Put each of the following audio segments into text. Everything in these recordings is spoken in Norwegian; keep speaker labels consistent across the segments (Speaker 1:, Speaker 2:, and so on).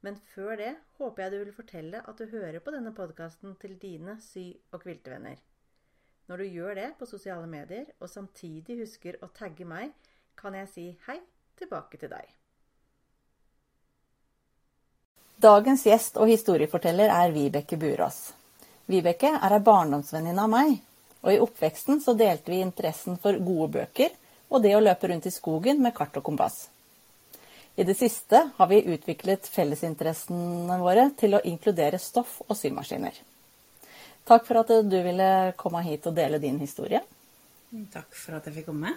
Speaker 1: Men før det håper jeg du vil fortelle at du hører på denne podkasten til dine sy- og kviltevenner. Når du gjør det på sosiale medier, og samtidig husker å tagge meg, kan jeg si hei tilbake til deg. Dagens gjest og historieforteller er Vibeke Burås. Vibeke er ei barndomsvenninne av meg, og i oppveksten så delte vi interessen for gode bøker og det å løpe rundt i skogen med kart og kompass. I det siste har vi utviklet fellesinteressene våre til å inkludere stoff og symaskiner. Takk for at du ville komme hit og dele din historie.
Speaker 2: Takk for at jeg fikk komme.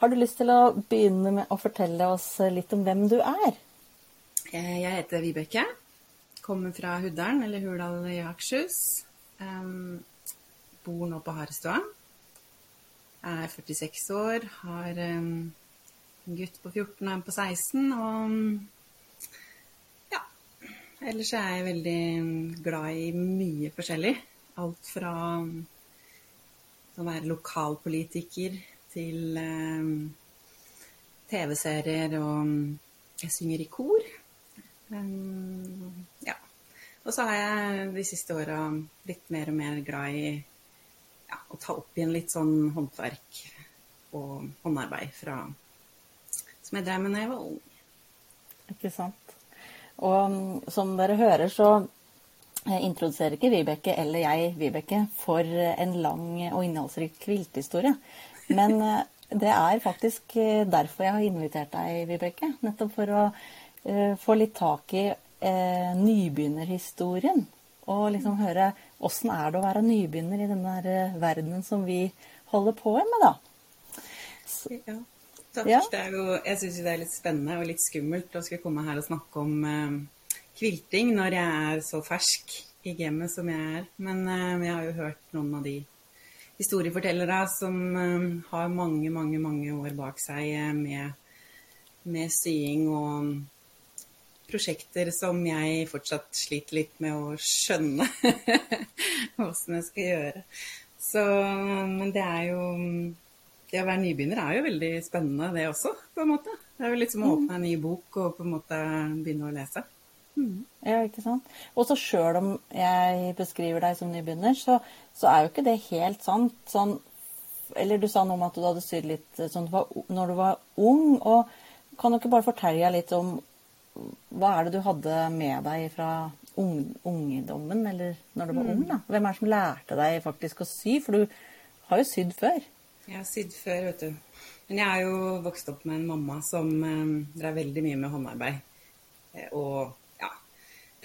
Speaker 1: Har du lyst til å begynne med å fortelle oss litt om hvem du er?
Speaker 2: Jeg heter Vibeke. Kommer fra Huddalen, eller Hurdal i Akershus. Um, bor nå på Harestua. Er 46 år. Har um, gutt på 14 og en på 16. Og ja. Ellers er jeg veldig glad i mye forskjellig. Alt fra å være lokalpolitiker til um, TV-serier, og jeg synger i kor. Ja. Og så har jeg de siste åra blitt mer og mer glad i ja, å ta opp igjen litt sånn håndverk og håndarbeid fra som jeg drev med da jeg var ung.
Speaker 1: Ikke sant. Og mm, som dere hører, så eh, introduserer ikke Vibeke eller jeg Vibeke for en lang og innholdsrik kviltehistorie. Men eh, det er faktisk eh, derfor jeg har invitert deg, Vibeke. Nettopp for å uh, få litt tak i uh, nybegynnerhistorien. Og liksom høre åssen er det å være nybegynner i denne verdenen som vi holder på med, da.
Speaker 2: Så, ja. Takk. Ja. Jo, jeg syns det er litt spennende og litt skummelt å skulle komme her og snakke om uh, kvilting når jeg er så fersk i gamet som jeg er. Men uh, jeg har jo hørt noen av de historiefortellere som uh, har mange, mange, mange år bak seg med, med sying og prosjekter som jeg fortsatt sliter litt med å skjønne åssen jeg skal gjøre. Så, men det er jo det å være nybegynner er jo veldig spennende, det også, på en måte. Det er jo litt som å åpne en ny bok og på en måte begynne å lese.
Speaker 1: Mm. Ja, ikke sant. Og så sjøl om jeg beskriver deg som nybegynner, så, så, er jo ikke det helt sant. Sånn, eller du sa noe om at du hadde sydd litt sånn når du var ung. og Kan du ikke bare fortelle litt om hva er det du hadde med deg fra ung, ungdommen, eller når du var mm. ung? da? Hvem er det som lærte deg faktisk å sy? For du har jo sydd før.
Speaker 2: Jeg har sydd før, vet du. Men jeg er jo vokst opp med en mamma som eh, drev veldig mye med håndarbeid. Eh, og ja,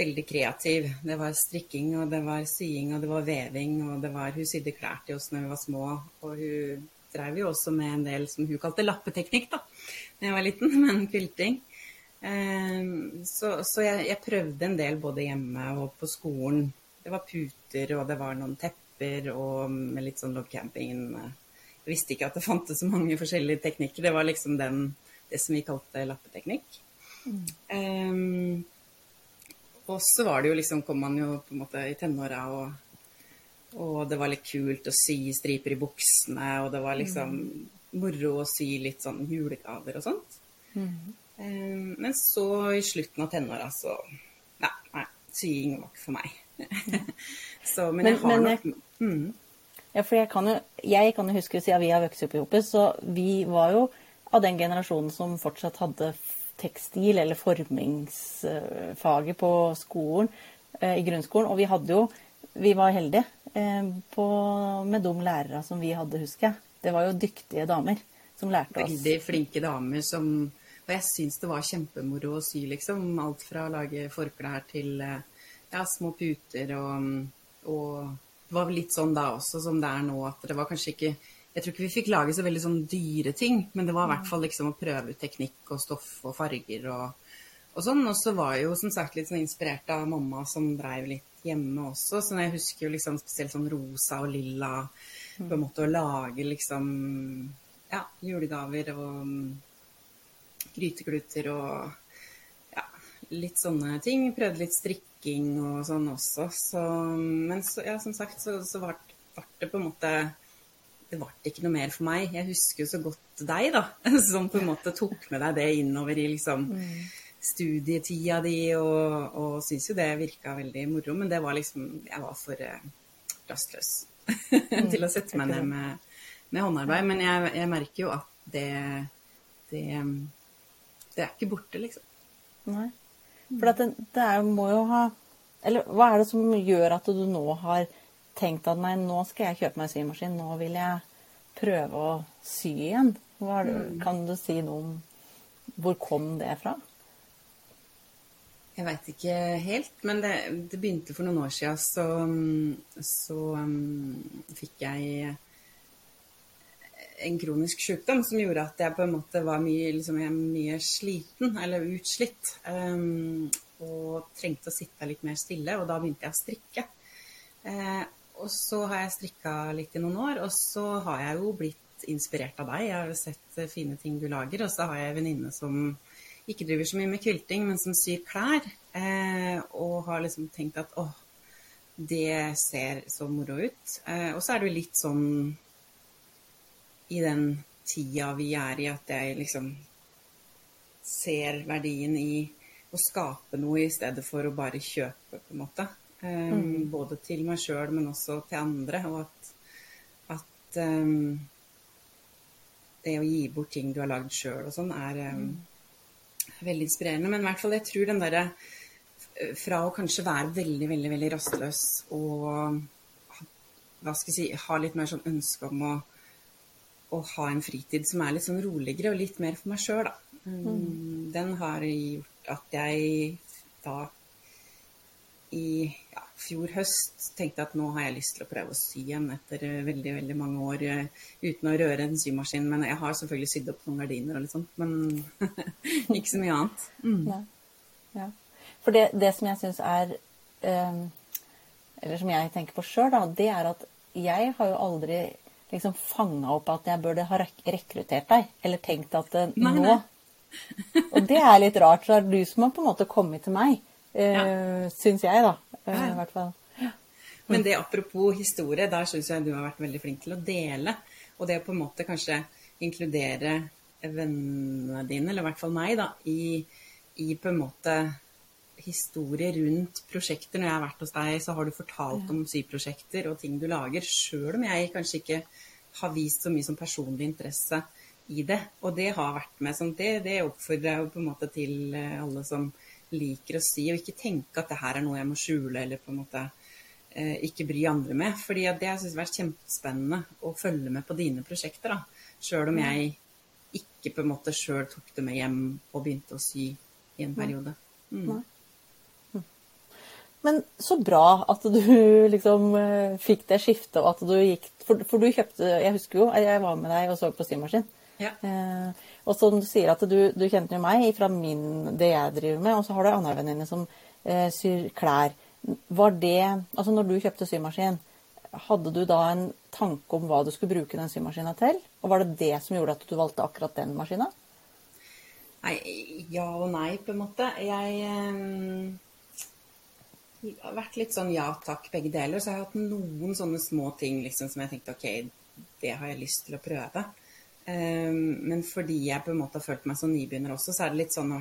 Speaker 2: veldig kreativ. Det var strikking, og det var sying, og det var veving, og det var Hun sydde klær til oss når vi var små, og hun drev jo også med en del som hun kalte lappeteknikk, da da jeg var liten, men quilting. Eh, så, så jeg, jeg, prøvde en del både hjemme og på skolen. Det var puter, og det var noen tepper og med litt sånn camping jeg visste ikke at det fantes så mange forskjellige teknikker. Det var liksom den, det som vi kalte lappeteknikk. Mm. Um, og så var det jo liksom, kom man jo på en måte i tenåra, og, og, det var litt kult å sy striper i buksene, og det var liksom mm. moro å sy litt sånn julegaver og sånt. Mm. Um, men så i slutten av tenåra så Nei, nei sying var ikke for meg. så, men, men jeg har men, nok mm.
Speaker 1: Ja, for jeg kan jo, jeg kan jo huske, siden vi har vokst opp i Hopet, så vi var jo av den generasjonen som fortsatt hadde tekstil- eller formingsfaget på skolen, eh, i grunnskolen. Og vi hadde jo Vi var heldige eh, på, med de lærere som vi hadde, husker jeg. Det var jo dyktige damer som lærte oss.
Speaker 2: Veldig flinke damer som Og jeg syns det var kjempemoro å sy, liksom. Alt fra å lage forklær til eh, ja, små puter og, og var litt sånn da også som det er nå, at det var kanskje ikke Jeg tror ikke vi fikk lage så veldig sånn dyre ting, men det var i hvert fall liksom å prøve ut teknikk og stoff og farger og, og sånn. Og så var jeg jo som sagt litt sånn inspirert av mamma som dreiv litt hjemme også. Så jeg husker jo liksom spesielt sånn rosa og lilla på en måte å lage liksom ja, julegaver og mm, grytekluter og ja, litt sånne ting. Prøvde litt strikking og sånn også. Så, men så, ja, som sagt så, så ble det på en måte det ble ikke noe mer for meg. Jeg husker jo så godt deg, da, som på en måte tok med deg det innover i liksom studietida di, og, og syns jo det virka veldig moro. Men det var liksom Jeg var for uh, rastløs til å sette meg ned med, med håndarbeid. Men jeg, jeg, merker jo at det, det Det er ikke borte, liksom.
Speaker 1: Nei. For det, det er, må jo ha Eller hva er det som gjør at du nå har tenkt at nei, nå skal jeg kjøpe meg symaskin, nå vil jeg prøve å sy igjen. Det, mm. kan du si noe om hvor kom det fra?
Speaker 2: Jeg veit ikke helt, men det, det, begynte for noen år siden. Så, så um, fikk jeg en kronisk sykdom som gjorde at jeg på en måte var mye, liksom, mye sliten, eller utslitt. Um, og trengte å sitte litt mer stille, og da begynte jeg å strikke. Eh, og så har jeg strikka litt i noen år, og så har jeg jo blitt inspirert av deg. Jeg har jo sett eh, fine ting du lager, og så har jeg en venninne som ikke driver så mye med kvilting, men som syr klær. Eh, og har liksom tenkt at åh, det ser så moro ut. Eh, og så er jo litt sånn i den tida vi er i, at jeg liksom ser verdien i å skape noe i stedet for å bare kjøpe, på en måte. Um, mm. Både til meg sjøl, men også til andre. Og at, at um, det å gi bort ting du har lagd sjøl og sånn, er um, veldig inspirerende. Men i hvert fall, jeg tror den derre eh, Fra å kanskje være veldig, veldig, veldig rastløs og hva skal jeg si, ha litt mer sånn ønske om å, å ha en fritid som er litt sånn roligere og litt mer for meg sjøl, da. Mm. Den har gjort at jeg da i ja, fjor høst tenkte at nå har jeg lyst til å prøve å sy igjen etter eh, veldig veldig mange år uh, uten å røre en symaskin. Men jeg har selvfølgelig sydd opp noen gardiner og litt sånt, men ikke så mye annet. Mm.
Speaker 1: Ja. For det, det, som jeg syns er um, Eller som jeg tenker på sjøl, det er at jeg har jo aldri liksom fanga opp at jeg burde ha rek rekruttert deg, eller tenkt at uh, nei, nå nei. Og det er litt rart, så er det du som har på en måte kommet til meg. Ja. Eh, syns jeg, da. Eh, I hvert fall.
Speaker 2: Men det apropos historie, der syns jeg du har vært veldig flink til å dele. Og det å på en måte kanskje inkludere vennene dine, eller i hvert fall meg, da, i, i på en måte historie rundt prosjekter. Når jeg har vært hos deg, så har du fortalt om syprosjekter og ting du lager, sjøl om jeg kanskje ikke har vist så mye som personlig interesse i det. Og det har vært med sånn, det, det oppfordrer jeg på en måte til alle som liker å si, og ikke tenke at det her er noe jeg må skjule eller på en måte eh, ikke bry andre med. fordi det har jeg vært kjempespennende å følge med på dine prosjekter. da, Sjøl om jeg ikke på en måte sjøl tok det med hjem og begynte å sy i en periode. Mm.
Speaker 1: Men så bra at du liksom eh, fikk det skiftet, og at du gikk for, for, du kjøpte Jeg husker jo, jeg var med deg og så på symaskin. Ja. Eh, og som du sier at du, du kjente jo meg fra min, det jeg driver med, og så har du andre venninne som eh, syr klær. Var det Altså når du kjøpte symaskin, hadde du da en tanke om hva du skulle bruke den symaskina til? Og var det det som gjorde at du valgte akkurat den maskina?
Speaker 2: Nei, ja og nei, på en måte. Jeg eh, vært litt sånn ja takk, begge deler. Så jeg har hatt noen sånne små ting liksom, som jeg tenkte ok, det har jeg lyst til å prøve. Um, men fordi jeg på en måte har følt meg som nybegynner også, så er det litt sånn,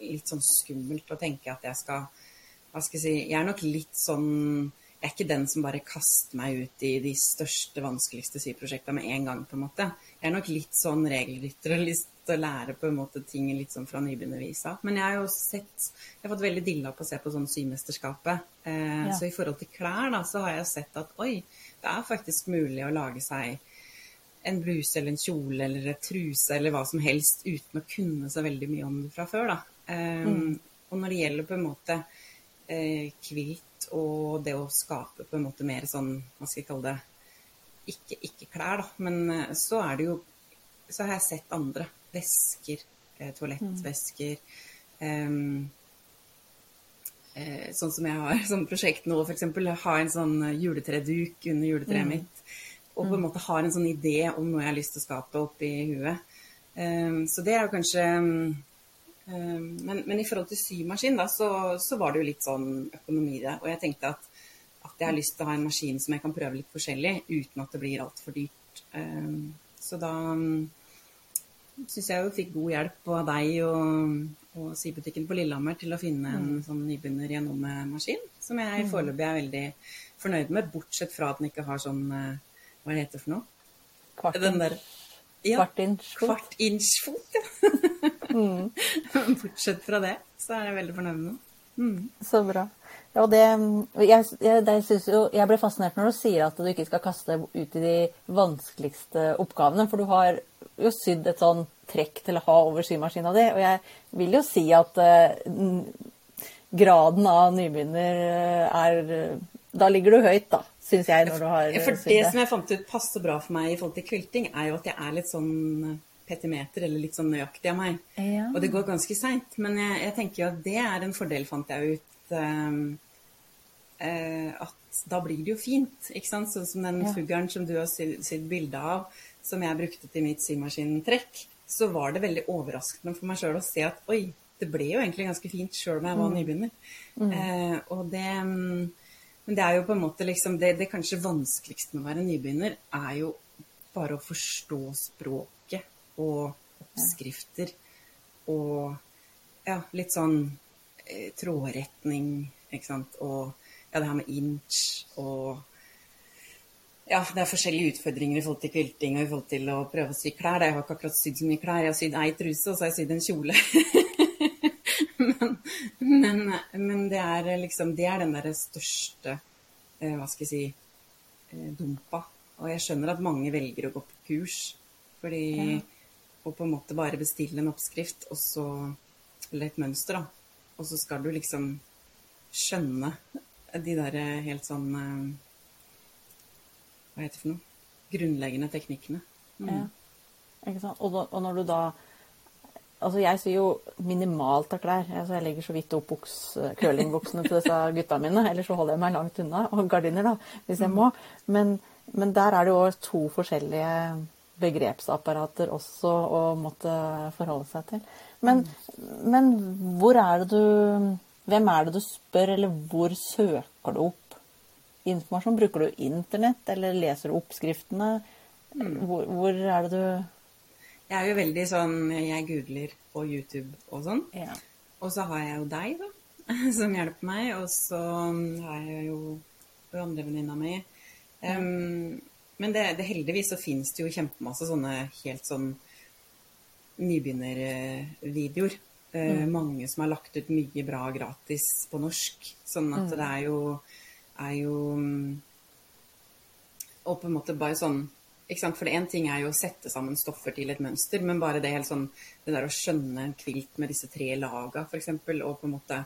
Speaker 2: litt sånn skummelt å tenke at jeg skal Hva skal jeg si Jeg er nok litt sånn Jeg er ikke den som bare kaster meg ut i de største, vanskeligste syprosjektene med en gang, på en måte. Jeg er nok litt sånn regelrytter og lyst å lære på en måte ting litt sånn fra nybegynnervis av. Men jeg har jo sett Jeg har fått veldig dilla på å se på sånn Symesterskapet. Eh, ja. Så i forhold til klær, da, så har jeg sett at oi, det er faktisk mulig å lage seg en bluse eller en kjole eller et truse eller hva som helst uten å kunne så veldig mye om det fra før. Da. Eh, mm. Og når det gjelder på en måte eh, kvilt og det å skape på en måte mer sånn, hva skal jeg kalle det, ikke, ikke klær, da, men eh, så er det jo Så har jeg sett andre. Vesker, eh, toalettvesker, Mm. eh, Sånn som jeg har som prosjekt nå, f.eks. Ha en sånn juletreduk under juletreet
Speaker 1: Mm.
Speaker 2: mitt. Og på en måte har en sånn idé om noe jeg har lyst til å skape oppi huet. Så det er jo kanskje men, men i forhold til symaskin, da, så, så var det jo litt sånn økonomi i det. Og jeg tenkte at, at jeg har lyst til å ha en maskin som jeg kan prøve litt forskjellig, uten at det blir altfor dyrt. Så da syns jeg jo fikk god hjelp av deg og, og Sybutikken på Lillehammer til å finne en sånn nybegynner gjennommaskin, som jeg foreløpig er veldig fornøyd med, bortsett fra at den ikke har sånn eh, Hva det heter for noe?
Speaker 1: Kvart
Speaker 2: der ja,
Speaker 1: Kvart inch fot.
Speaker 2: Kvart inch fot, ja. Bortsett fra det, så er jeg veldig fornøyd med den.
Speaker 1: Så bra. Ja, det, jeg, jeg, det synes jo, jeg ble fascinert når du sier at du ikke skal kaste ut i de vanskeligste oppgavene. For du har jo sydd et sånn trekk til å ha over symaskina di. Og jeg vil jo si at uh, graden av nybegynner eh, er Da ligger du høyt, da, syns jeg, når du har
Speaker 2: sydd
Speaker 1: eh,
Speaker 2: For det som jeg fant ut passer bra for meg i forhold til kvilting, er jo at jeg er litt sånn petimeter, eller litt sånn nøyaktig av meg.
Speaker 1: Ja.
Speaker 2: Og det går ganske seint. Men jeg, jeg tenker jo at det er en fordel, fant jeg ut. ehm, uh, at da blir det jo fint. ikke sant? Sånn som den
Speaker 1: Ja.
Speaker 2: fuglen som du har sydd bilde av, som jeg brukte til mitt symaskintrekk, så var det veldig overraskende for meg sjøl å se at oi, det ble jo egentlig ganske fint sjøl om jeg var nybegynner. Eh, og det mm, Men det er jo på en måte liksom det, det kanskje vanskeligste med å være nybegynner, er jo bare å forstå språket og oppskrifter og ja, litt sånn eh, trådretning, ikke sant, og ja, det her med inch og ja, det er forskjellige utfordringer i forhold til kvilting og i forhold til å prøve å sy klær. Jeg har ikke akkurat sydd så mye klær. Jeg har sydd ei truse, og så har jeg sydd en kjole. men, men, men det er liksom Det er den derre største eh, Hva skal jeg si eh, dumpa. Og jeg skjønner at mange velger å gå på kurs. Fordi
Speaker 1: Ja.
Speaker 2: Og på en måte bare bestille en oppskrift, og så Eller et mønster, da. Og så skal du liksom skjønne de der eh, helt sånn Hva heter det for noe? Grunnleggende teknikkene. Mm.
Speaker 1: Ja. Ikke sant? Og, da, og når du da Altså, jeg syr jo minimalt av klær. Altså, jeg legger så vidt opp buks, curlingbuksene til disse gutta mine. Ellers så holder jeg meg langt unna. Og gardiner, da, hvis jeg må. Men, men der er det jo to forskjellige begrepsapparater også å måtte forholde seg til. Men, men hvor er det du Hvem er det du spør, eller hvor søker du opp informasjon? Bruker du internett, eller leser du oppskriftene? Hvor, hvor er det du
Speaker 2: Jeg er jo veldig sånn Jeg googler på YouTube og sånn.
Speaker 1: ja.
Speaker 2: Og så har jeg jo deg, da, som hjelper meg. Og så har jeg jo andrevenninna andre venninna mi. Um, men det, det, heldigvis så finnes det jo kjempemasse sånne helt sånn nybegynnervideoer. Eh, Mange som har lagt ut mye bra gratis på norsk. Sånn at det er jo, er jo mm, Og på en måte bare sånn? For én ting er jo å sette sammen stoffer til et mønster, men bare det helt sånn, det der å skjønne en kvilt med disse tre laga, f.eks., og på en måte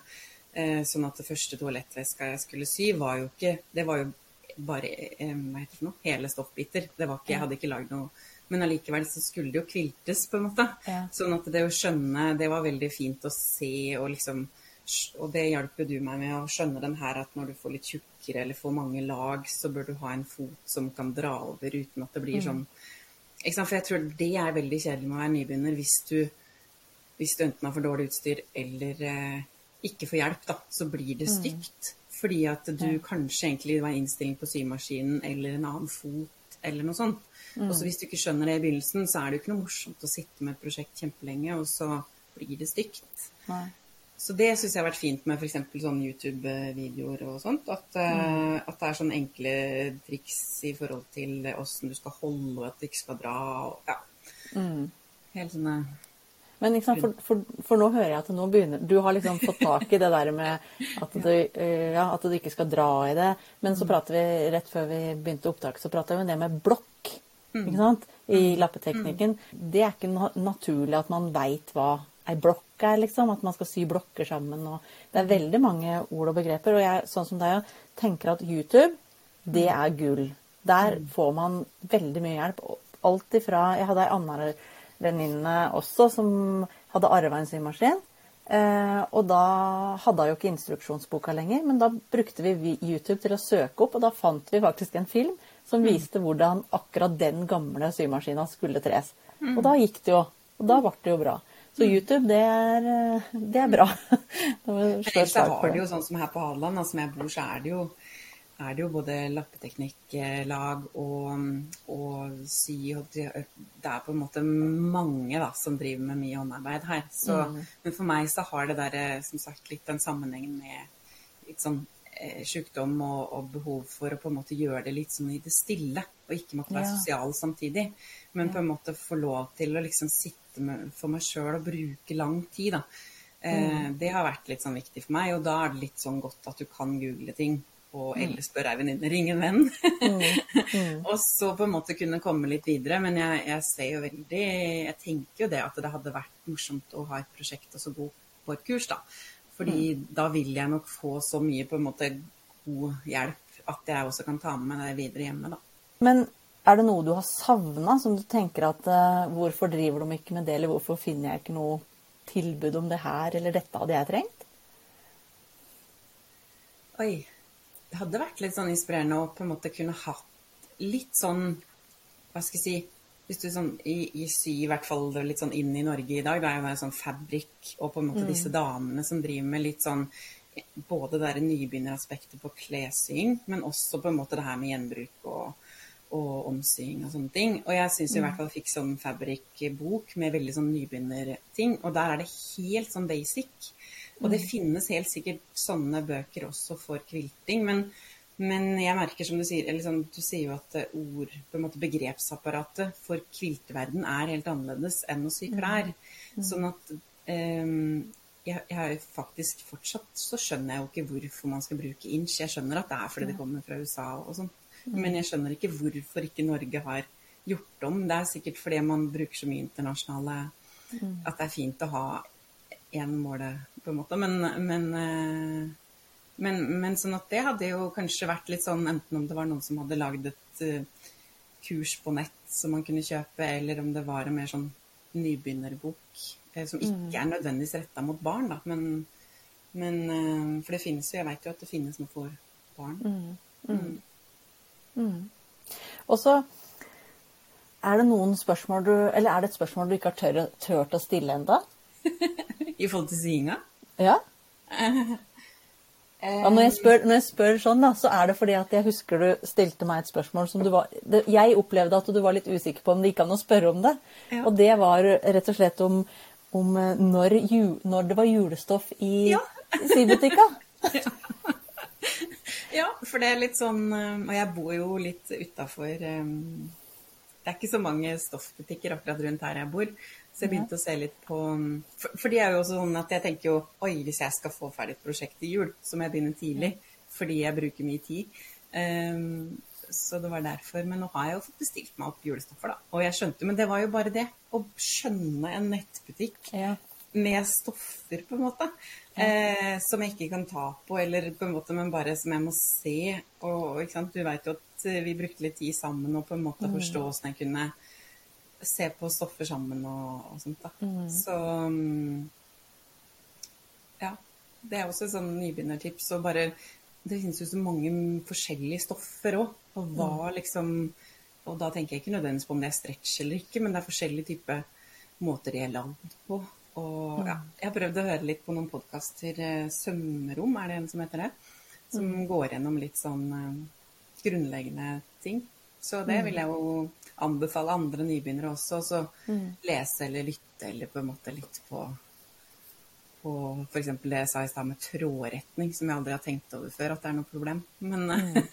Speaker 2: eh, sånn at det første toalettveska jeg skulle sy, var jo ikke Det var jo bare eh, hva heter det noe? hele stoffbiter. Det var ikke, Jeg hadde ikke lagd noe Men allikevel så skulle det jo kviltes, på en måte.
Speaker 1: Ja.
Speaker 2: Sånn at det å skjønne Det var veldig fint å se og liksom og det hjelper du meg med å skjønne den her at når du får litt tjukkere eller for mange lag, så bør du ha en fot som kan dra over uten at det blir sånn ikke sant? For jeg tror det er veldig kjedelig med å være nybegynner hvis du, hvis du enten har for dårlig utstyr eller eh, ikke får hjelp, da, så blir det stygt. Fordi at du kanskje egentlig ha innstilling på symaskinen eller en annen fot eller noe sånt. Og så hvis du ikke skjønner det i begynnelsen, så er det jo ikke noe morsomt å sitte med et prosjekt kjempelenge, og så blir det stygt.
Speaker 1: Nei.
Speaker 2: Så det syns jeg har vært fint med f.eks. sånne YouTube-videoer og sånt. At, mm. at det er sånne enkle triks i forhold til åssen du skal holde, og at du ikke skal dra. Og, ja. Helt sånne
Speaker 1: Men sant, for, for, for nå hører jeg at nå begynner Du har liksom fått tak i det der med at du, eh, ja, at du ikke skal dra i det. Men så prater vi rett før vi begynte opptaket, så prater vi om det med blokk. Ikke sant? I lappeteknikken. Det er ikke naturlig at man veit hva ei blokk er, liksom. At man skal sy blokker sammen. Og det er veldig mange ord og begreper. Og jeg, sånn som deg, tenker at YouTube, det er gull. Der får man veldig mye hjelp. Alt ifra Jeg hadde ei anna venninne også som hadde arva en symaskin. Eh, og da hadde hun jo ikke instruksjonsboka lenger, men da brukte vi YouTube til å søke opp, og da fant vi faktisk en film som viste hvordan akkurat den gamle symaskina skulle tres. Og da gikk det jo. Og da ble det jo bra. Så YouTube, det er, eh, det er bra.
Speaker 2: Ellers så har det jo sånn som her på Hadeland, som jeg bor, så er det jo, er det jo både lappeteknikklag og, og sy og det, er på en måte mange da, som driver med mye håndarbeid her. Så, Men for meg så har det der, eh, som sagt, litt den sammenhengen med litt sånn sykdom og, og behov for å på en måte gjøre det litt sånn i det stille, og ikke måtte være
Speaker 1: Ja.
Speaker 2: sosial samtidig. Men på en måte få lov til å liksom sitte med, for meg sjøl og bruke lang tid, da. Eh, Det har vært litt sånn viktig for meg, og da er det litt sånn godt at du kan google ting. Og eller spør ei venninne, ringe en venn. og så på en måte kunne komme litt videre. Men jeg, jeg ser jo veldig Jeg tenker jo det at det hadde vært morsomt å ha et prosjekt og så gå på et kurs, da. Fordi da vil jeg nok få så mye på en måte god hjelp at jeg også kan ta med meg det videre hjemme, da.
Speaker 1: Men er det noe du har savna, som du tenker at uh, Hvorfor driver de ikke med det, eller hvorfor finner jeg ikke noe tilbud om det her, eller dette hadde jeg trengt?
Speaker 2: Oi. Det hadde vært litt sånn inspirerende å på en måte kunne hatt litt sånn Hva skal jeg si Hvis du sånn i, i sy, i hvert fall litt sånn inn i Norge i dag, det er jo det sånn fabrikk og på en måte disse damene som driver med litt sånn både det nybegynneraspektet på klessying, men også på en måte det her med gjenbruk og, og omsying og sånne ting. Og jeg syns i hvert fall jeg fikk sånn fabric-bok med veldig sånn nybegynnerting, og der er det helt sånn basic. Og det finnes helt sikkert sånne bøker også for kvilting, men, men jeg merker som du sier, eller sånn, du sier jo at eh, ord, på en måte begrepsapparatet for kvilteverden er helt annerledes enn å sy klær. Sånn at um, jeg, jeg har faktisk fortsatt så skjønner jeg jo ikke hvorfor man skal bruke inch. Jeg skjønner at det er fordi det kommer fra USA og sånn, men jeg skjønner ikke hvorfor ikke Norge har gjort om. Det er sikkert fordi man bruker så mye internasjonale at det er fint å ha én måle, på en måte. Men, men, eh, men, men sånn at det hadde jo kanskje vært litt sånn enten om det var noen som hadde lagd et uh, kurs på nett som man kunne kjøpe, eller om det var en mer sånn nybegynnerbok uh, som ikke er nødvendigvis retta mot barn, da. Men, men uh, For det finnes jo, jeg veit jo at det finnes noe for barn.
Speaker 1: Og så er det noen spørsmål du Eller er det et spørsmål du ikke har tør, tørt å stille enda?
Speaker 2: I forhold til syinga?
Speaker 1: Ja? ja når, jeg spør, når jeg spør sånn, da, så er det fordi at jeg husker du stilte meg et spørsmål som du var det, Jeg opplevde at du var litt usikker på om det gikk an å spørre om det.
Speaker 2: Ja.
Speaker 1: Og det var rett og slett om, om eh, når, ju, når det var julestoff i
Speaker 2: Ja.
Speaker 1: sybutikka.
Speaker 2: Ja, for det er litt sånn eh, Og jeg bor jo litt utafor Det er ikke så mange stoffbutikker akkurat rundt her jeg bor. Så jeg begynte å se litt på For, for det er jo også sånn at jeg tenker jo Oi, hvis jeg skal få ferdig et prosjekt til jul, så må jeg begynne tidlig. Fordi jeg bruker mye tid. Um, så det var derfor. Men nå har jeg jo fått bestilt meg opp julestoffer, da. Og jeg skjønte Men det var jo bare det. Å skjønne en nettbutikk
Speaker 1: Ja.
Speaker 2: med stoffer, på en måte. Eh, som jeg ikke kan ta på, eller på en måte, men bare som jeg må se. Og? Du vet jo at vi brukte litt tid sammen og på en måte forstå åssen jeg kunne se på stoffer sammen og, og sånt. da. Så mm, ja. Det er også et sånn nybegynnertips. Og bare Det finnes jo så mange forskjellige stoffer òg. Og hva liksom Og da tenker jeg ikke nødvendigvis på om det er stretch eller ikke, men det er forskjellige typer måter de er lagd på. Og ja, jeg har prøvd å høre litt på noen podkaster. Sømrom, er det en som heter det? Som går gjennom litt sånn eh, grunnleggende ting. Så det vil jeg jo anbefale andre nybegynnere også. Så lese eller lytte eller på en måte litt på på f.eks. det jeg sa i stad med trådretning, som jeg aldri har tenkt over før at det er noe problem. Men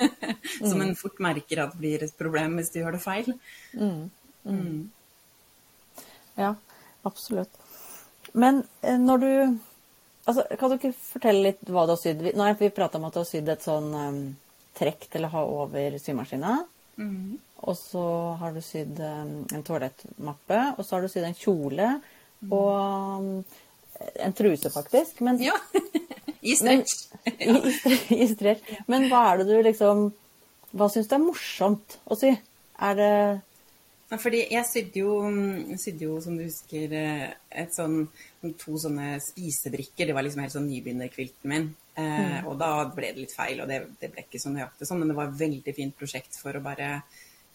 Speaker 2: som en fort merker at det blir et problem hvis du gjør det feil.
Speaker 1: Ja, absolutt. Men eh, når du altså, Kan du ikke fortelle litt hva du har sydd? Vi- Nå har vi prata om at du har sydd et sånn um, trekk til å ha over symaskina. Og så har du sydd um, en toalettmappe. Og så har du sydd en kjole og um, en truse, faktisk. Men,
Speaker 2: Ja. I
Speaker 1: men,
Speaker 2: stretch.
Speaker 1: i, i, i stretch. Men hva er det du liksom Hva syns du er morsomt å sy? Er det
Speaker 2: Fordi jeg sydde jo, sydde jo, som du husker, eh, et sånn, to sånne spisebrikker. Det var liksom helt sånn nybegynnerkvilten min. Eh, mm. Og da ble det litt feil, og det, det ble ikke så nøyaktig sånn. Men det var et veldig fint prosjekt for å bare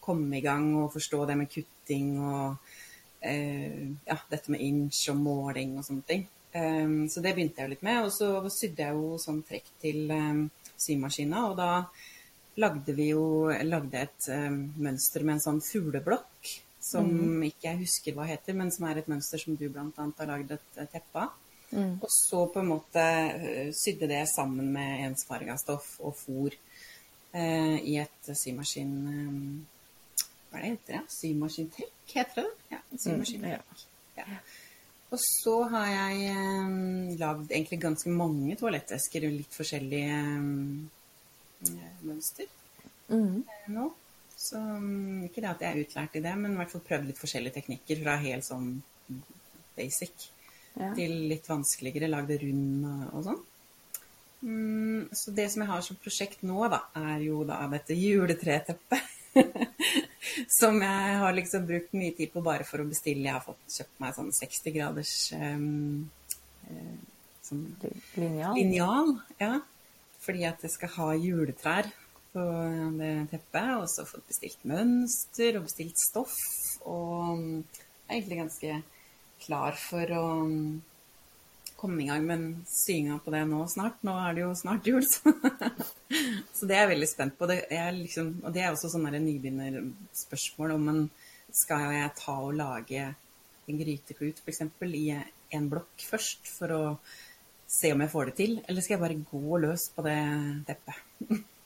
Speaker 2: komme i gang og forstå det med kutting og eh, ja, dette med inch og måling og sånne ting. Eh, så det begynte jeg jo litt med. Og så sydde jeg jo sånn trekk til um, symaskina, og da lagde vi jo lagde et um, mønster med en sånn fugleblokk som mm. ikke jeg husker hva heter, men som er et mønster som du bl.a. har lagd et teppe av. Mm. Og så på en måte uh, sydde det sammen med ensfarga stoff og fôr eh, i et symaskin... Eh, hva er det heter det? Symaskintrekk, heter det? Ja, symaskintrekk. Mm, ja. Og så har jeg eh, lagd egentlig ganske mange toalettesker i litt forskjellige um, mønster mm. nå. Så um, ikke det at jeg er utlært i det, men i hvert fall prøvd litt forskjellige teknikker fra helt sånn basic ja. til litt vanskeligere. Lagd rund og, og sånn. Mm, så det som jeg har som prosjekt nå, da, er jo da dette juletreteppet. som jeg har liksom brukt mye tid på bare for å bestille. Jeg har fått kjøpt meg sånn 60 graders um, sånn
Speaker 1: linjal.
Speaker 2: linjal. Ja. Fordi at jeg skal ha juletrær på det teppet. Og så fått bestilt mønster og bestilt stoff. Og jeg er egentlig ganske klar for å komme i gang med syinga på det nå snart. Nå er det jo snart jul, så, så det er jeg veldig spent på. Det liksom, og det er også sånn nybegynnerspørsmål om en skal jeg ta og lage en gryteklut f.eks. i en blokk først for å se om jeg får det til, eller skal jeg bare gå løs på det teppet?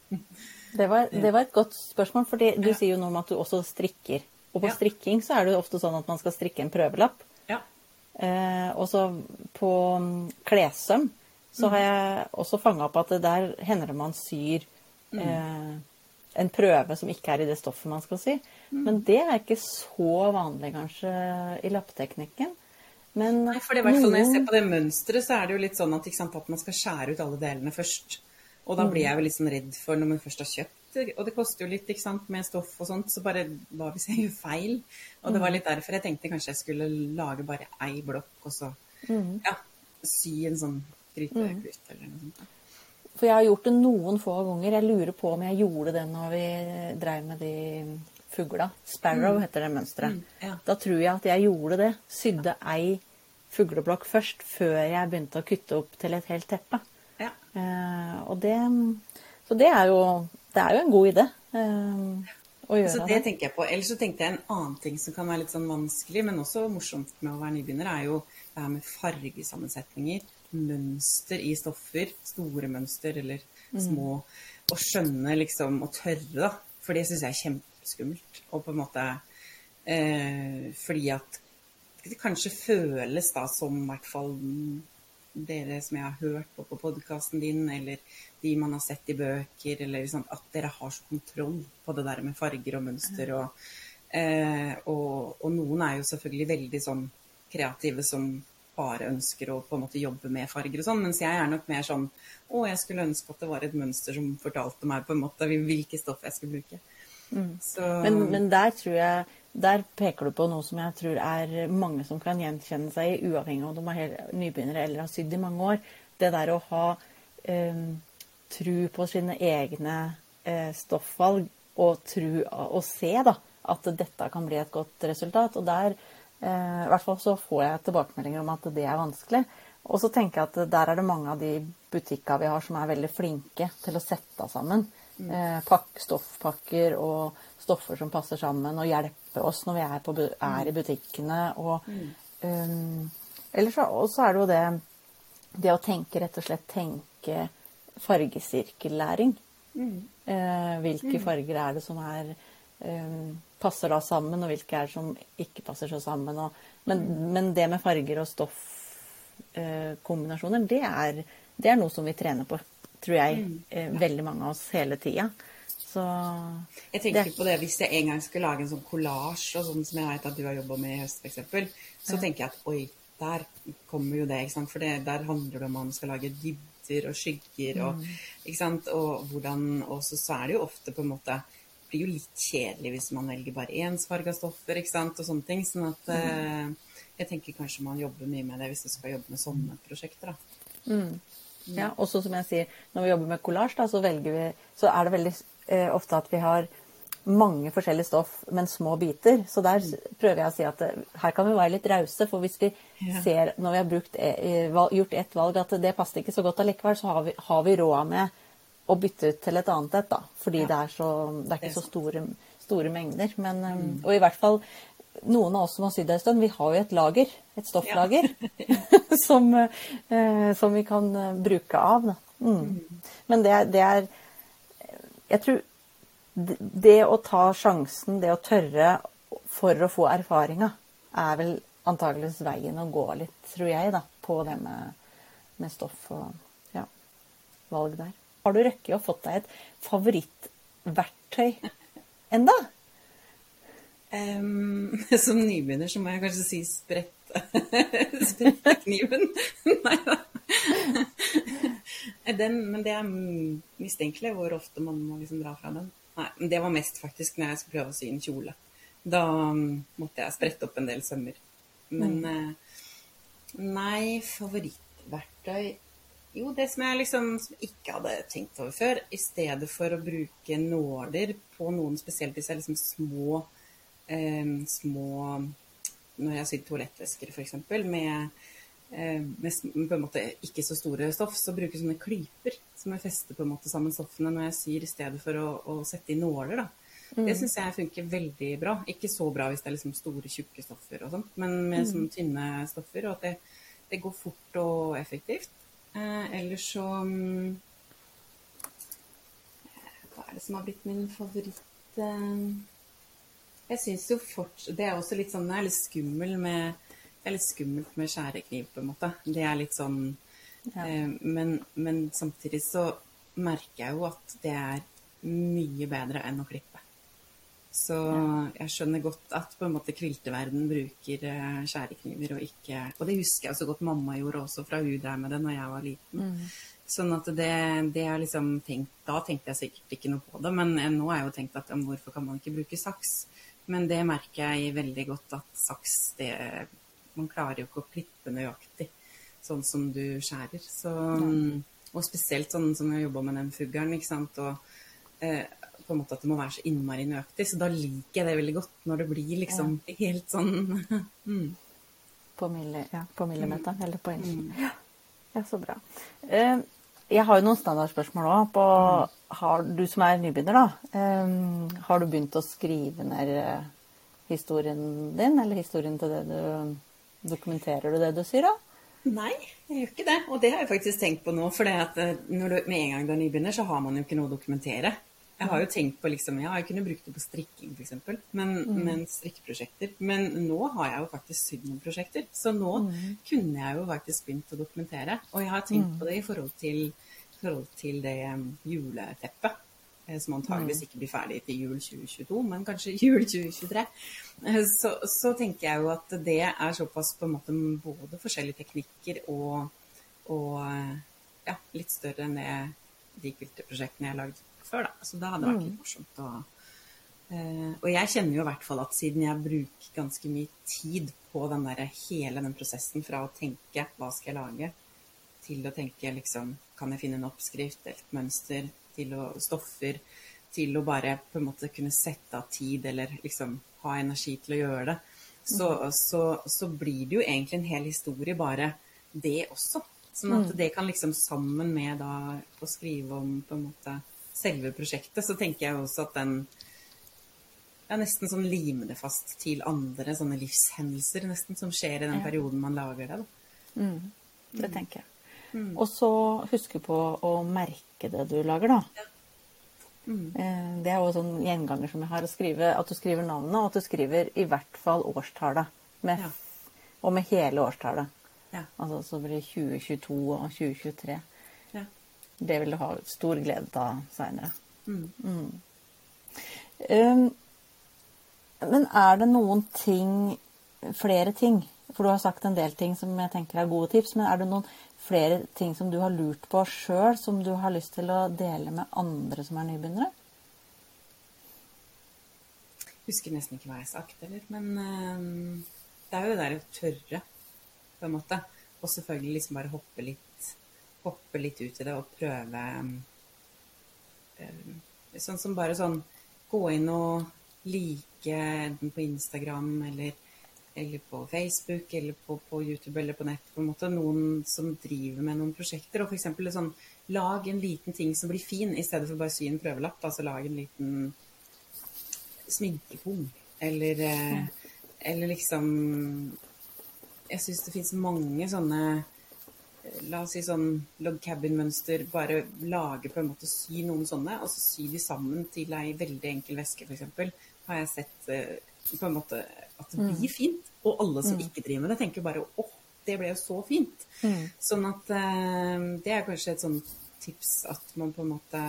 Speaker 1: det, var, det var, et godt spørsmål, for du ja. sier jo noe om at du også strikker. Og på ja. strikking så er det jo ofte sånn at man skal strikke en prøvelapp. Eh, og så på mm, klessøm så har jeg også fanga opp at det der hender det man syr mm. eh, en prøve som ikke er i det stoffet man skal sy. Mm. Men det er ikke så vanlig kanskje i lappeteknikken. Men
Speaker 2: Nei, for det, noen... Når jeg ser på det mønsteret, så er det jo litt sånn at, sant, at man skal skjære ut alle delene først. Og da blir jeg jo litt sånn redd for når man først har kjøpt og det koster jo litt ikke sant, med stoff og sånt, så bare hva hvis jeg gjør feil? Og det var litt derfor jeg tenkte kanskje jeg skulle lage bare ei blokk, og så mm. ja, sy en sånn gryteklut mm. eller noe sånt.
Speaker 1: For jeg har gjort det noen få ganger. Jeg lurer på om jeg gjorde det når vi drev med de fugla. Sparrow mm. heter det mønsteret. Mm, ja. Da tror jeg at jeg gjorde det. Sydde ei fugleblokk først, før jeg begynte å kutte opp til et helt teppe. Ja. Eh, og det Så det er jo det er jo en god idé. Uh, å gjøre
Speaker 2: altså, det. tenker jeg på. Ellers så tenkte jeg en annen ting som kan være litt sånn vanskelig, men også morsomt med å være nybegynner, er jo det her med fargesammensetninger. Mønster i stoffer. Store mønster eller mm. små. Mm. Og skjønne liksom, og tørre, da. For det syns jeg er kjempeskummelt. Og på en måte eh, Fordi at det kanskje føles da som i hvert fall dere som jeg har hørt på på podkasten din, eller de man har sett i bøker, eller liksom, at dere har så kontroll på det der med farger og mønster. Og, eh, og, og, noen er jo selvfølgelig veldig sånn kreative som bare ønsker å på en måte jobbe med farger og sånn, mens jeg er nok mer sånn å, jeg skulle ønske at det var et mønster som fortalte meg på en måte hvilke stoff jeg skulle bruke.
Speaker 1: Mm. Men, men der tror jeg der peker du på noe som jeg tror er mange som kan gjenkjenne seg i, uavhengig av om de er nybegynnere eller har sydd i mange år. Det der å ha eh, tru på sine egne eh, stoffvalg og, tru, og se da, at dette kan bli et godt resultat. Og der eh, i hvert fall så får jeg tilbakemeldinger om at det er vanskelig. Og så tenker jeg at der er det mange av de butikkene vi har som er veldig flinke til å sette sammen pakk, stoffpakker og stoffer som passer sammen, og hjelpe oss når vi er, på, er i butikkene. Og, um, ellers så er det jo det, det å tenke rett og slett tenke fargesirkellæring. Mm. Eh, hvilke mm. farger er det som er um, passer da sammen, og hvilke er det som ikke passer så sammen. Og, men, mm. men, det med farger og stoffkombinasjoner, eh, det, det, er noe som vi trener på, tror jeg, mm. uh, veldig mange av oss hele tida. Så
Speaker 2: Jeg tenker det... på det hvis jeg en gang skulle lage en sånn kollasj, sånn som jeg vet at du har jobba med i høst f.eks., så ja. tenker jeg at oi, der kommer jo det. ikke sant? For det, der handler det om at man skal lage dybder og skygger og mm. ikke sant? Og hvordan Og så, er det jo ofte på en måte blir jo litt kjedelig hvis man velger bare ensfarga stoffer ikke sant, og sånne ting. Sånn at eh, jeg tenker kanskje man jobber mye med det hvis du skal jobbe med sånne prosjekter. da.
Speaker 1: Ja, og som jeg sier, når vi jobber med kollasj, så, så er det veldig eh, ofte at vi har mange forskjellige stoff, men små biter. Så der prøver jeg å si at eh, her kan vi være litt rause. For hvis vi
Speaker 2: Ja.
Speaker 1: ser, når vi har brukt, eh, gjort ett valg, at det passer ikke så godt allikevel, så har vi, har vi råd med å bytte ut til et annet et, da. Fordi
Speaker 2: Ja.
Speaker 1: det, er så, det er
Speaker 2: Det er
Speaker 1: ikke så store, store mengder. Men, mm. Og i hvert fall noen av oss som har sydd en stund, vi har jo et lager, et stofflager, som, eh, som vi kan eh, bruke av. Mm. Men det, det er Jeg tror det, det å ta sjansen, det å tørre for å få erfaringa, er vel antakeligvis veien å gå litt, tror jeg, da, på det med, med stoff og ja, valg der. Har du rukket å fått deg et favorittverktøy enda?
Speaker 2: Em, som nybegynner så må jeg kanskje si sprett kniven Nei da. Den, men det er mistenkelig hvor ofte man må liksom dra fra den. Nei, men det var mest faktisk når jeg skulle prøve å sy en kjole. Da mm, måtte jeg sprette opp en del sømmer. Men mm. nei, favorittverktøy Jo, det som jeg liksom som ikke hadde tenkt over før, i stedet for å bruke nåler på noen spesielt hvis det er liksom små eh, små Når jeg syr toalettvesker, f.eks., med, eh, med på en måte ikke så store stoff, så bruker jeg sånne klyper som jeg fester på en måte sammen stoffene når jeg syr, i stedet for å, å sette i nåler. da. Det syns jeg funker veldig bra. Ikke så bra hvis det er liksom store, tjukke stoffer, og sånt, men med sånne tynne stoffer. Og at det, det går fort og effektivt. Eh, ellers så mm, Hva er det som har blitt min favoritt? Eh, jeg syns jo fortsatt Det er også litt sånn Det er litt skummel med Det er litt skummelt med skjærekniv, på en måte. Det er litt sånn
Speaker 1: Ja.
Speaker 2: eh, men, men samtidig så merker jeg jo at det er mye bedre enn å klippe. Så jeg skjønner godt at på en måte kvilteverden bruker eh, skjærekniver og ikke Og det husker jeg så godt mamma gjorde også fra hun drev med det når jeg var liten. Sånn at det, det er liksom tenkt, Da tenkte jeg sikkert ikke noe på det, men eh, nå har jeg jo tenkt at om, hvorfor kan man ikke bruke saks? Men det merker jeg veldig godt at saks det, Man klarer jo ikke å klippe nøyaktig sånn som du skjærer. Så, Og spesielt sånn som jeg jobba med den fuglen, ikke sant. Og eh, på en måte at det må være så innmari nøyaktig. Så da liker jeg det veldig godt når det blir liksom helt sånn mm.
Speaker 1: På, milli, ja, på millimeteren eller på inchen. Mm. ja, så bra. Eh, jeg har jo noen standardspørsmål òg. Har du som er nybegynner, da, eh, har du begynt å skrive ned eh, historien din, eller historien til det du Dokumenterer du det du sier, da?
Speaker 2: Nei, jeg gjør ikke det. Og det har jeg faktisk tenkt på nå. For eh, når du, med en gang du er nybegynner, så har man jo ikke noe å dokumentere. Jeg har jo tenkt på liksom, ja, jeg kunne brukt det på strikking f.eks., men, men strikkeprosjekter. Men nå har jeg jo faktisk sydd noen prosjekter, så nå kunne jeg jo faktisk begynt å dokumentere. Og jeg har tenkt på det i forhold til, forhold til det um, juleteppet. eh, Som antageligvis ikke blir ferdig til jul 2022, men kanskje jul 2023. Eh, Så, så tenker jeg jo at det er såpass på en måte både forskjellige teknikker og, og eh, ja, litt større enn det de quilterprosjektene jeg har lagd før. Da. Så da hadde det vært litt morsomt å Og jeg kjenner jo i hvert fall at siden jeg bruker ganske mye tid på den der, hele den prosessen fra å tenke hva skal jeg lage, til å tenke liksom Kan jeg finne en oppskrift, et mønster, til å stoffer, til å bare på en måte kunne sette av tid eller liksom ha energi til å gjøre det, så, så, så blir det jo egentlig en hel historie bare det også. Sånn at det kan liksom sammen med da å skrive om på en måte selve prosjektet, så tenker jeg også at den ja, nesten sånn lime det fast til andre sånne livshendelser nesten som skjer i den
Speaker 1: Ja.
Speaker 2: perioden man lager det. Da.
Speaker 1: Det tenker jeg. Og så huske på å merke det du lager, da. Mm. Det er jo sånn gjenganger som jeg har. Å skrive, at du skriver navnet, og at du skriver i hvert fall årstallet. Med,
Speaker 2: Ja.
Speaker 1: Og med hele årstallet.
Speaker 2: Ja.
Speaker 1: Altså så blir det 2022 og 2023.
Speaker 2: Ja.
Speaker 1: Det vil du ha stor glede av seinere.
Speaker 2: Mm.
Speaker 1: Um, men er det noen ting, flere ting For du har sagt en del ting som jeg tenker er gode tips, men er det noen flere ting som du har lurt på sjøl, som du har lyst til å dele med andre som er nybegynnere?
Speaker 2: husker nesten ikke hva jeg har sagt heller. Men um, det er jo det der å tørre, på en måte. Og selvfølgelig liksom bare hoppe litt, hoppe litt ut i det og prøve um, Sånn som bare sånn gå inn og like enten på Instagram eller, eller på Facebook eller på, på, YouTube eller på nett. på en måte, Noen som driver med noen prosjekter. Og f.eks. sånn lag en liten ting som blir fin, i stedet for bare sy en prøvelapp. Altså lag en liten sminkepung. Eller, eh, eller liksom Jeg syns det fins mange sånne La oss si sånn log cabin-mønster. Bare lage på en måte, sy noen sånne, og så sy de sammen til ei veldig enkel veske, f.eks. Har jeg sett eh, på en måte at det blir mm. fint. Og alle som mm. ikke driver med det, tenker bare åh, det ble jo så fint. Mm. Sånn at uh, det er kanskje et sånt tips at man på en måte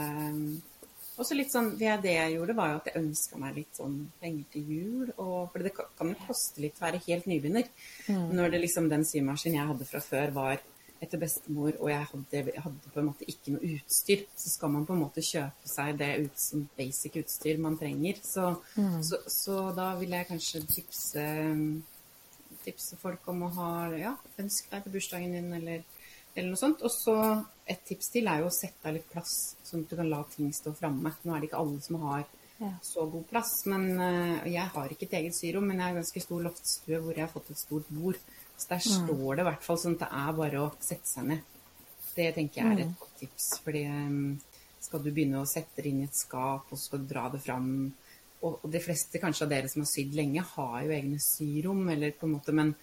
Speaker 2: også litt sånn, Det jeg gjorde, var jo at jeg ønska meg litt sånn penger til jul. Og, for det kan jo koste litt å være helt nybegynner. Mm. Når det liksom den symaskinen jeg hadde fra før, var etter bestemor, og jeg hadde, jeg hadde, på en måte ikke noe utstyr, så skal man på en måte kjøpe seg det ut som basic utstyr man trenger. Så, mm. så, så da vil jeg kanskje tipse, tipse folk om å ha Ja, ønsk deg til bursdagen din, eller eller noe sånt. Og så et tips til er jo å sette av litt plass, sånn at du kan la ting stå framme. Nå er det ikke alle som har ja. så god plass. Men uh, jeg har ikke et eget syrom, men jeg har en ganske stor loftstue hvor jeg har fått et stort bord. Så der mm. står det i hvert fall sånn at det er bare å sette seg ned. Det tenker jeg er et mm. godt tips. fordi um, skal du begynne å sette det inn i et skap, og så skal du dra det fram og, de fleste kanskje av dere som har sydd lenge, har jo egne syrom, eller på en måte, men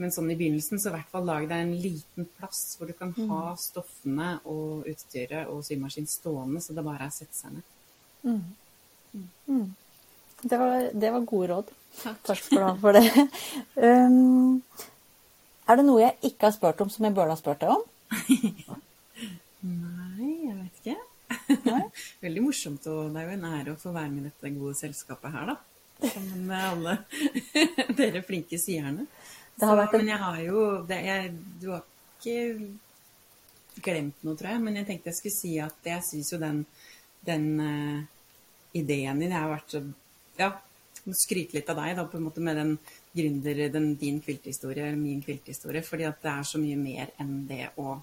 Speaker 2: men sånn i begynnelsen, så i hvert fall lag deg en liten plass hvor du kan mm. ha stoffene og utstyret og symaskin stående, så det bare er å sette seg ned.
Speaker 1: Mm. Mm. Det, var, det, var, gode råd. Takk, Takk for, for det. Um, er det noe jeg ikke har spurt om, som jeg burde ha spurt deg om?
Speaker 2: Nei, jeg vet ikke. Nei? Veldig morsomt, og det er jo en ære å få være med i dette gode selskapet her, da. Sammen med alle dere flinke sierne. Så, vært... Men jeg har jo det, jeg, Du har ikke glemt noe, tror jeg. Men jeg tenkte jeg skulle si at jeg syns jo den, den uh, ideen din har vært så Ja, skryte litt av deg da, på en måte med den gründer, den, din kvilthistorie, min kvilthistorie. Fordi at det er så mye mer enn det å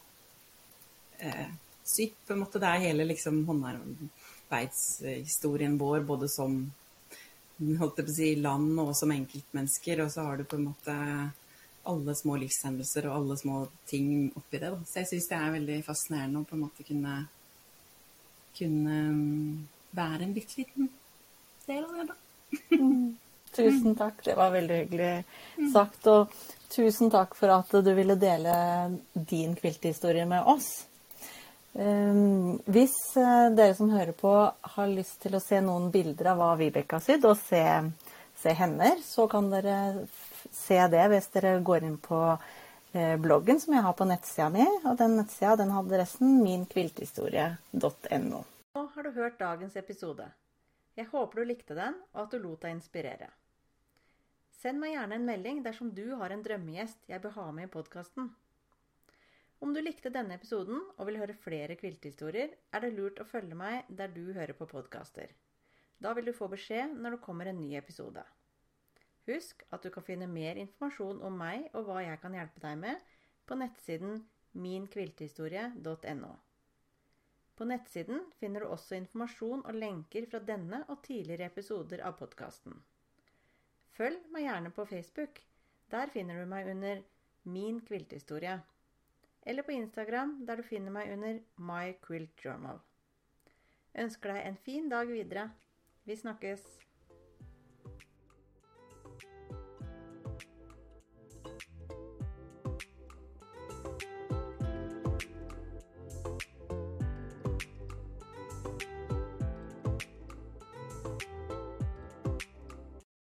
Speaker 2: eh, sy. På en måte det er hele liksom håndarbeidshistorien vår, både som holdt jeg på å si, land og som enkeltmennesker. Og så har du på en måte alle små livshendelser og alle små ting oppi det. Da. Så jeg syns det er veldig fascinerende å på en måte kunne, kunne være en bitte liten del av det, da.
Speaker 1: Tusen takk, det var veldig hyggelig sagt. Og tusen takk for at du ville dele din kvilthistorie med oss. Um, hvis uh, dere som hører på har lyst til å se noen bilder av hva Vibeke har sydd, og se, se hender, så kan dere se det hvis dere går inn på uh, bloggen som jeg har på nettsida mi. Og den nettsida den har adressen minkvilthistorie.no. Nå har du hørt dagens episode. Jeg håper du likte den, og at du lot deg inspirere. Send meg gjerne en melding dersom du har en drømmegjest jeg bør ha med i podkasten. Om du likte denne episoden og vil høre flere kvilthistorier, er det lurt å følge meg der du hører på podkaster. Da vil du få beskjed når det kommer en ny episode. Husk at du kan finne mer informasjon om meg og hva jeg kan hjelpe deg med, på nettsiden minkviltehistorie.no. På nettsiden finner du også informasjon og lenker fra denne og tidligere episoder av podkasten. Følg meg gjerne på Facebook. Der finner du meg under Min kvilthistorie. eller på Instagram, der du finner meg under My Quilt Journal. Ønsker deg en fin dag videre. Vi snakkes!